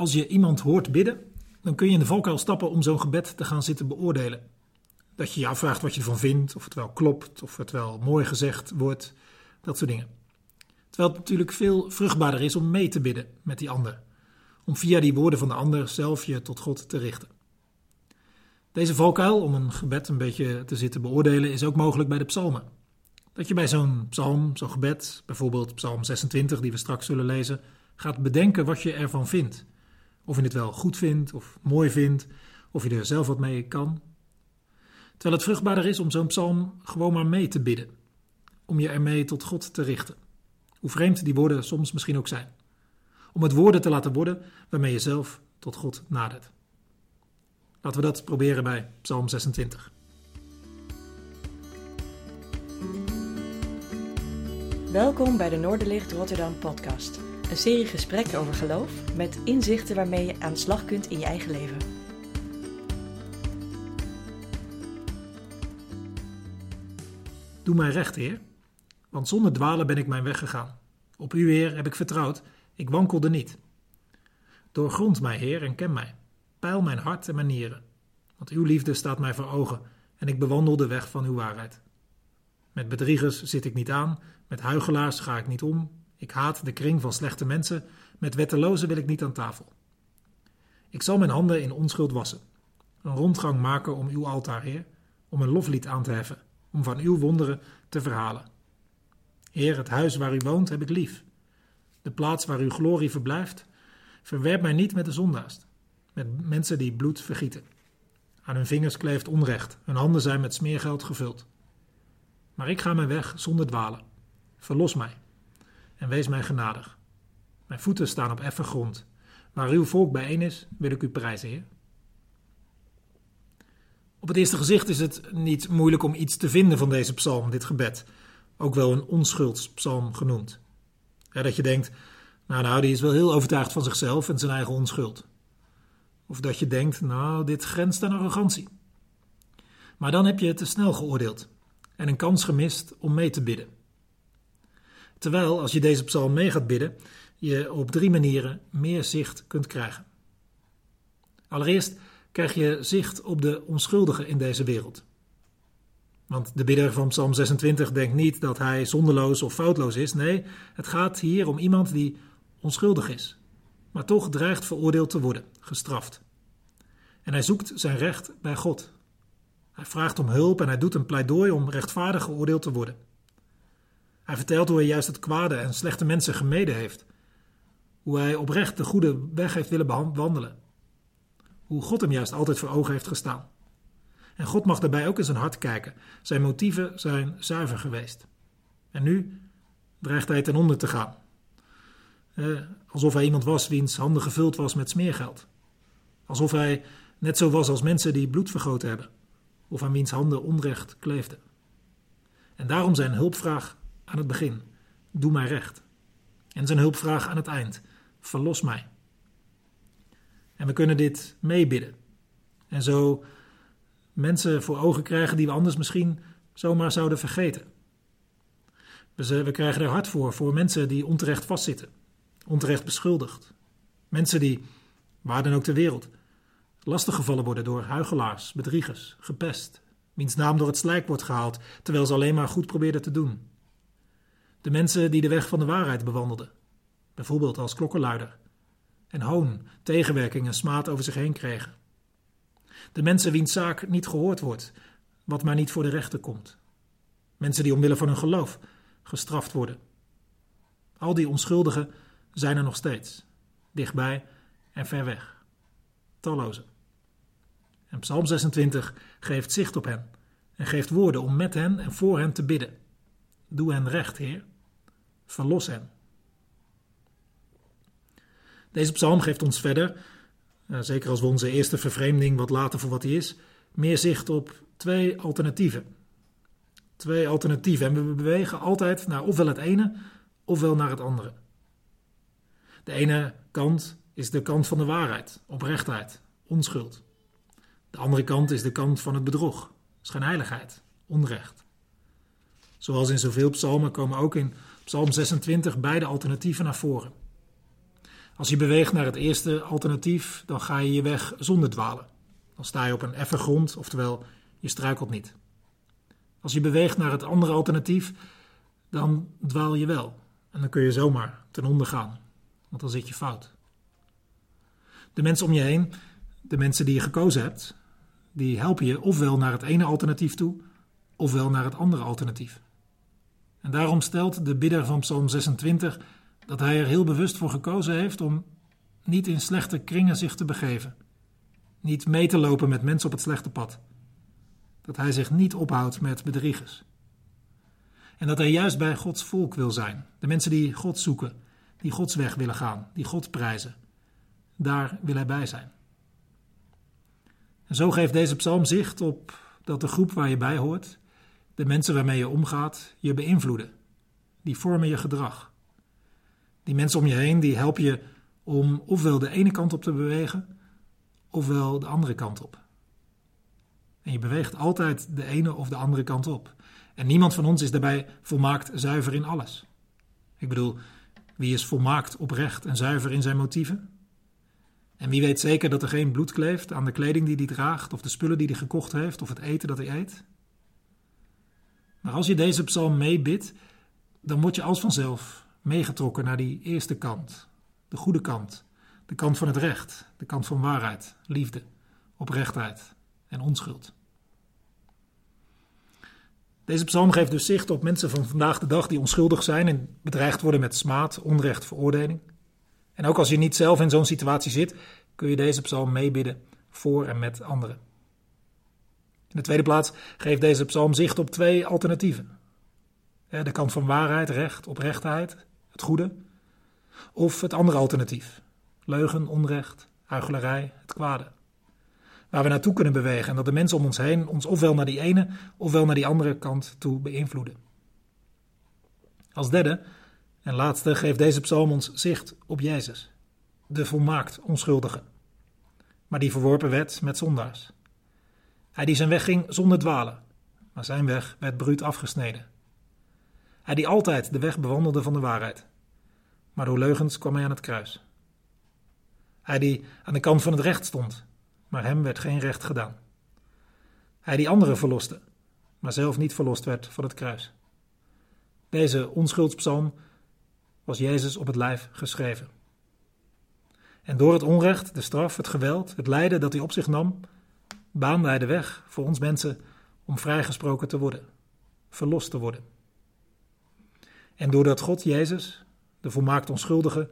Als je iemand hoort bidden, dan kun je in de valkuil stappen om zo'n gebed te gaan zitten beoordelen. Dat je je afvraagt wat je ervan vindt, of het wel klopt, of het wel mooi gezegd wordt, dat soort dingen. Terwijl het natuurlijk veel vruchtbaarder is om mee te bidden met die ander. Om via die woorden van de ander zelf je tot God te richten. Deze valkuil, om een gebed een beetje te zitten beoordelen, is ook mogelijk bij de psalmen. Dat je bij zo'n psalm, zo'n gebed, bijvoorbeeld psalm 26, die we straks zullen lezen, gaat bedenken wat je ervan vindt. Of je het wel goed vindt of mooi vindt, of je er zelf wat mee kan. Terwijl het vruchtbaarder is om zo'n psalm gewoon maar mee te bidden. Om je ermee tot God te richten. Hoe vreemd die woorden soms misschien ook zijn. Om het woorden te laten worden waarmee je zelf tot God nadert. Laten we dat proberen bij Psalm 26. Welkom bij de Noorderlicht Rotterdam podcast. Een serie gesprekken over geloof met inzichten waarmee je aan de slag kunt in je eigen leven. Doe mij recht, Heer, want zonder dwalen ben ik mijn weg gegaan. Op U, Heer, heb ik vertrouwd, ik wankelde niet. Doorgrond mij, Heer, en ken mij. Peil mijn hart en mijn nieren. Want uw liefde staat mij voor ogen en ik bewandel de weg van uw waarheid. Met bedriegers zit ik niet aan, met huigelaars ga ik niet om. Ik haat de kring van slechte mensen, met wettelozen wil ik niet aan tafel. Ik zal mijn handen in onschuld wassen, een rondgang maken om uw altaar, Heer, om een loflied aan te heffen, om van uw wonderen te verhalen. Heer, het huis waar u woont heb ik lief. De plaats waar uw glorie verblijft, verwerp mij niet met de zondaars, met mensen die bloed vergieten. Aan hun vingers kleeft onrecht, hun handen zijn met smeergeld gevuld. Maar ik ga mijn weg zonder dwalen. Verlos mij en wees mij genadig. Mijn voeten staan op effen grond. Waar uw volk bijeen is, wil ik u prijzen, Heer. Op het eerste gezicht is het niet moeilijk om iets te vinden van deze psalm, dit gebed. Ook wel een onschuldspsalm genoemd. Dat je denkt, nou, nou, die is wel heel overtuigd van zichzelf en zijn eigen onschuld. Of dat je denkt, nou, dit grenst aan arrogantie. Maar dan heb je te snel geoordeeld en een kans gemist om mee te bidden. Terwijl, als je deze psalm mee gaat bidden, je op drie manieren meer zicht kunt krijgen. Allereerst krijg je zicht op de onschuldigen in deze wereld. Want de bidder van Psalm 26 denkt niet dat hij zonderloos of foutloos is. Nee, het gaat hier om iemand die onschuldig is, maar toch dreigt veroordeeld te worden, gestraft. En hij zoekt zijn recht bij God. Hij vraagt om hulp en hij doet een pleidooi om rechtvaardig geoordeeld te worden. Hij vertelt hoe hij juist het kwade en slechte mensen gemeden heeft. Hoe hij oprecht de goede weg heeft willen wandelen. Hoe God hem juist altijd voor ogen heeft gestaan. En God mag daarbij ook in zijn hart kijken. Zijn motieven zijn zuiver geweest. En nu dreigt hij ten onder te gaan. Eh, alsof hij iemand was wiens handen gevuld was met smeergeld. Alsof hij net zo was als mensen die bloed vergoten hebben. Of aan wiens handen onrecht kleefde. En daarom zijn hulpvraag aan het begin: Doe mij recht. En zijn hulpvraag aan het eind: Verlos mij. En we kunnen dit meebidden. En zo mensen voor ogen krijgen die we anders misschien zomaar zouden vergeten. We, krijgen er hard voor, voor mensen die onterecht vastzitten, onterecht beschuldigd. Mensen die, waar dan ook ter wereld, lastiggevallen worden door huigelaars, bedriegers, gepest, wiens naam door het slijk wordt gehaald, terwijl ze alleen maar goed probeerden te doen. De mensen die de weg van de waarheid bewandelden, bijvoorbeeld als klokkenluider, en hoon, tegenwerking en smaad over zich heen kregen. De mensen wiens zaak niet gehoord wordt, wat maar niet voor de rechter komt. Mensen die omwille van hun geloof gestraft worden. Al die onschuldigen zijn er nog steeds, dichtbij en ver weg. Talloze. En Psalm 26 geeft zicht op hen en geeft woorden om met hen en voor hen te bidden. Doe hen recht, Heer. Verlos hen. Deze psalm geeft ons verder, eh, zeker als we onze eerste vervreemding wat laten voor wat hij is, meer zicht op twee alternatieven. Twee alternatieven en we bewegen altijd naar ofwel het ene ofwel naar het andere. De ene kant is de kant van de waarheid, oprechtheid, onschuld. De andere kant is de kant van het bedrog, schijnheiligheid, onrecht. Zoals in zoveel psalmen komen ook in Psalm 26 beide alternatieven naar voren. Als je beweegt naar het eerste alternatief, dan ga je je weg zonder dwalen. Dan sta je op een effen grond, oftewel je struikelt niet. Als je beweegt naar het andere alternatief, dan dwaal je wel. En dan kun je zomaar ten onder gaan, want dan zit je fout. De mensen om je heen, de mensen die je gekozen hebt, die helpen je ofwel naar het ene alternatief toe, ofwel naar het andere alternatief. En daarom stelt de bidder van Psalm 26 dat hij er heel bewust voor gekozen heeft om niet in slechte kringen zich te begeven, niet mee te lopen met mensen op het slechte pad, dat hij zich niet ophoudt met bedriegers. En dat hij juist bij Gods volk wil zijn, de mensen die God zoeken, die Gods weg willen gaan, die God prijzen. Daar wil hij bij zijn. En zo geeft deze psalm zicht op dat de groep waar je bij hoort, de mensen waarmee je omgaat, je beïnvloeden. Die vormen je gedrag. Die mensen om je heen, die helpen je om ofwel de ene kant op te bewegen, ofwel de andere kant op. En je beweegt altijd de ene of de andere kant op. En niemand van ons is daarbij volmaakt zuiver in alles. Ik bedoel, wie is volmaakt oprecht en zuiver in zijn motieven? En wie weet zeker dat er geen bloed kleeft aan de kleding die hij draagt, of de spullen die hij gekocht heeft, of het eten dat hij eet? Maar als je deze psalm meebidt, dan word je als vanzelf meegetrokken naar die eerste kant, de goede kant, de kant van het recht, de kant van waarheid, liefde, oprechtheid en onschuld. Deze psalm geeft dus zicht op mensen van vandaag de dag die onschuldig zijn en bedreigd worden met smaad, onrecht, veroordeling. En ook als je niet zelf in zo'n situatie zit, kun je deze psalm meebidden voor en met anderen. In de tweede plaats geeft deze psalm zicht op twee alternatieven. De kant van waarheid, recht, oprechtheid, het goede. Of het andere alternatief. Leugen, onrecht, huichelarij, het kwade. Waar we naartoe kunnen bewegen en dat de mensen om ons heen ons ofwel naar die ene ofwel naar die andere kant toe beïnvloeden. Als derde en laatste geeft deze psalm ons zicht op Jezus, de volmaakt onschuldige, maar die verworpen werd met zondaars. Hij die zijn weg ging zonder dwalen, maar zijn weg werd bruut afgesneden. Hij die altijd de weg bewandelde van de waarheid, maar door leugens kwam hij aan het kruis. Hij die aan de kant van het recht stond, maar hem werd geen recht gedaan. Hij die anderen verloste, maar zelf niet verlost werd van het kruis. Deze onschuldspsalm was Jezus op het lijf geschreven. En door het onrecht, de straf, het geweld, het lijden dat hij op zich nam, baande hij de weg voor ons mensen om vrijgesproken te worden, verlost te worden. En doordat God Jezus, de volmaakt onschuldige,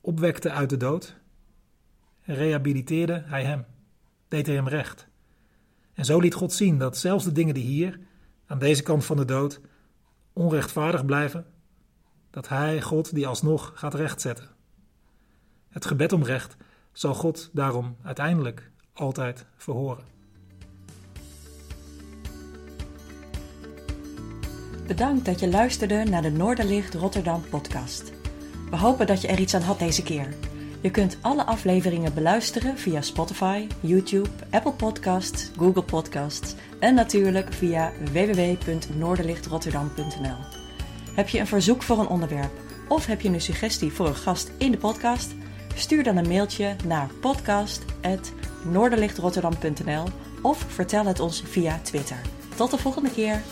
opwekte uit de dood, rehabiliteerde hij hem, deed hij hem recht. En zo liet God zien dat zelfs de dingen die hier, aan deze kant van de dood, onrechtvaardig blijven, dat hij, God, die alsnog gaat rechtzetten. Het gebed om recht zal God daarom uiteindelijk altijd verhoren. Bedankt dat je luisterde naar de Noorderlicht Rotterdam podcast. We hopen dat je er iets aan had deze keer. Je kunt alle afleveringen beluisteren via Spotify, YouTube, Apple Podcasts, Google Podcasts en natuurlijk via www.noorderlichtrotterdam.nl. Heb je een verzoek voor een onderwerp of heb je een suggestie voor een gast in de podcast? Stuur dan een mailtje naar podcast.noorderlichtrotterdam.nl of vertel het ons via Twitter. Tot de volgende keer!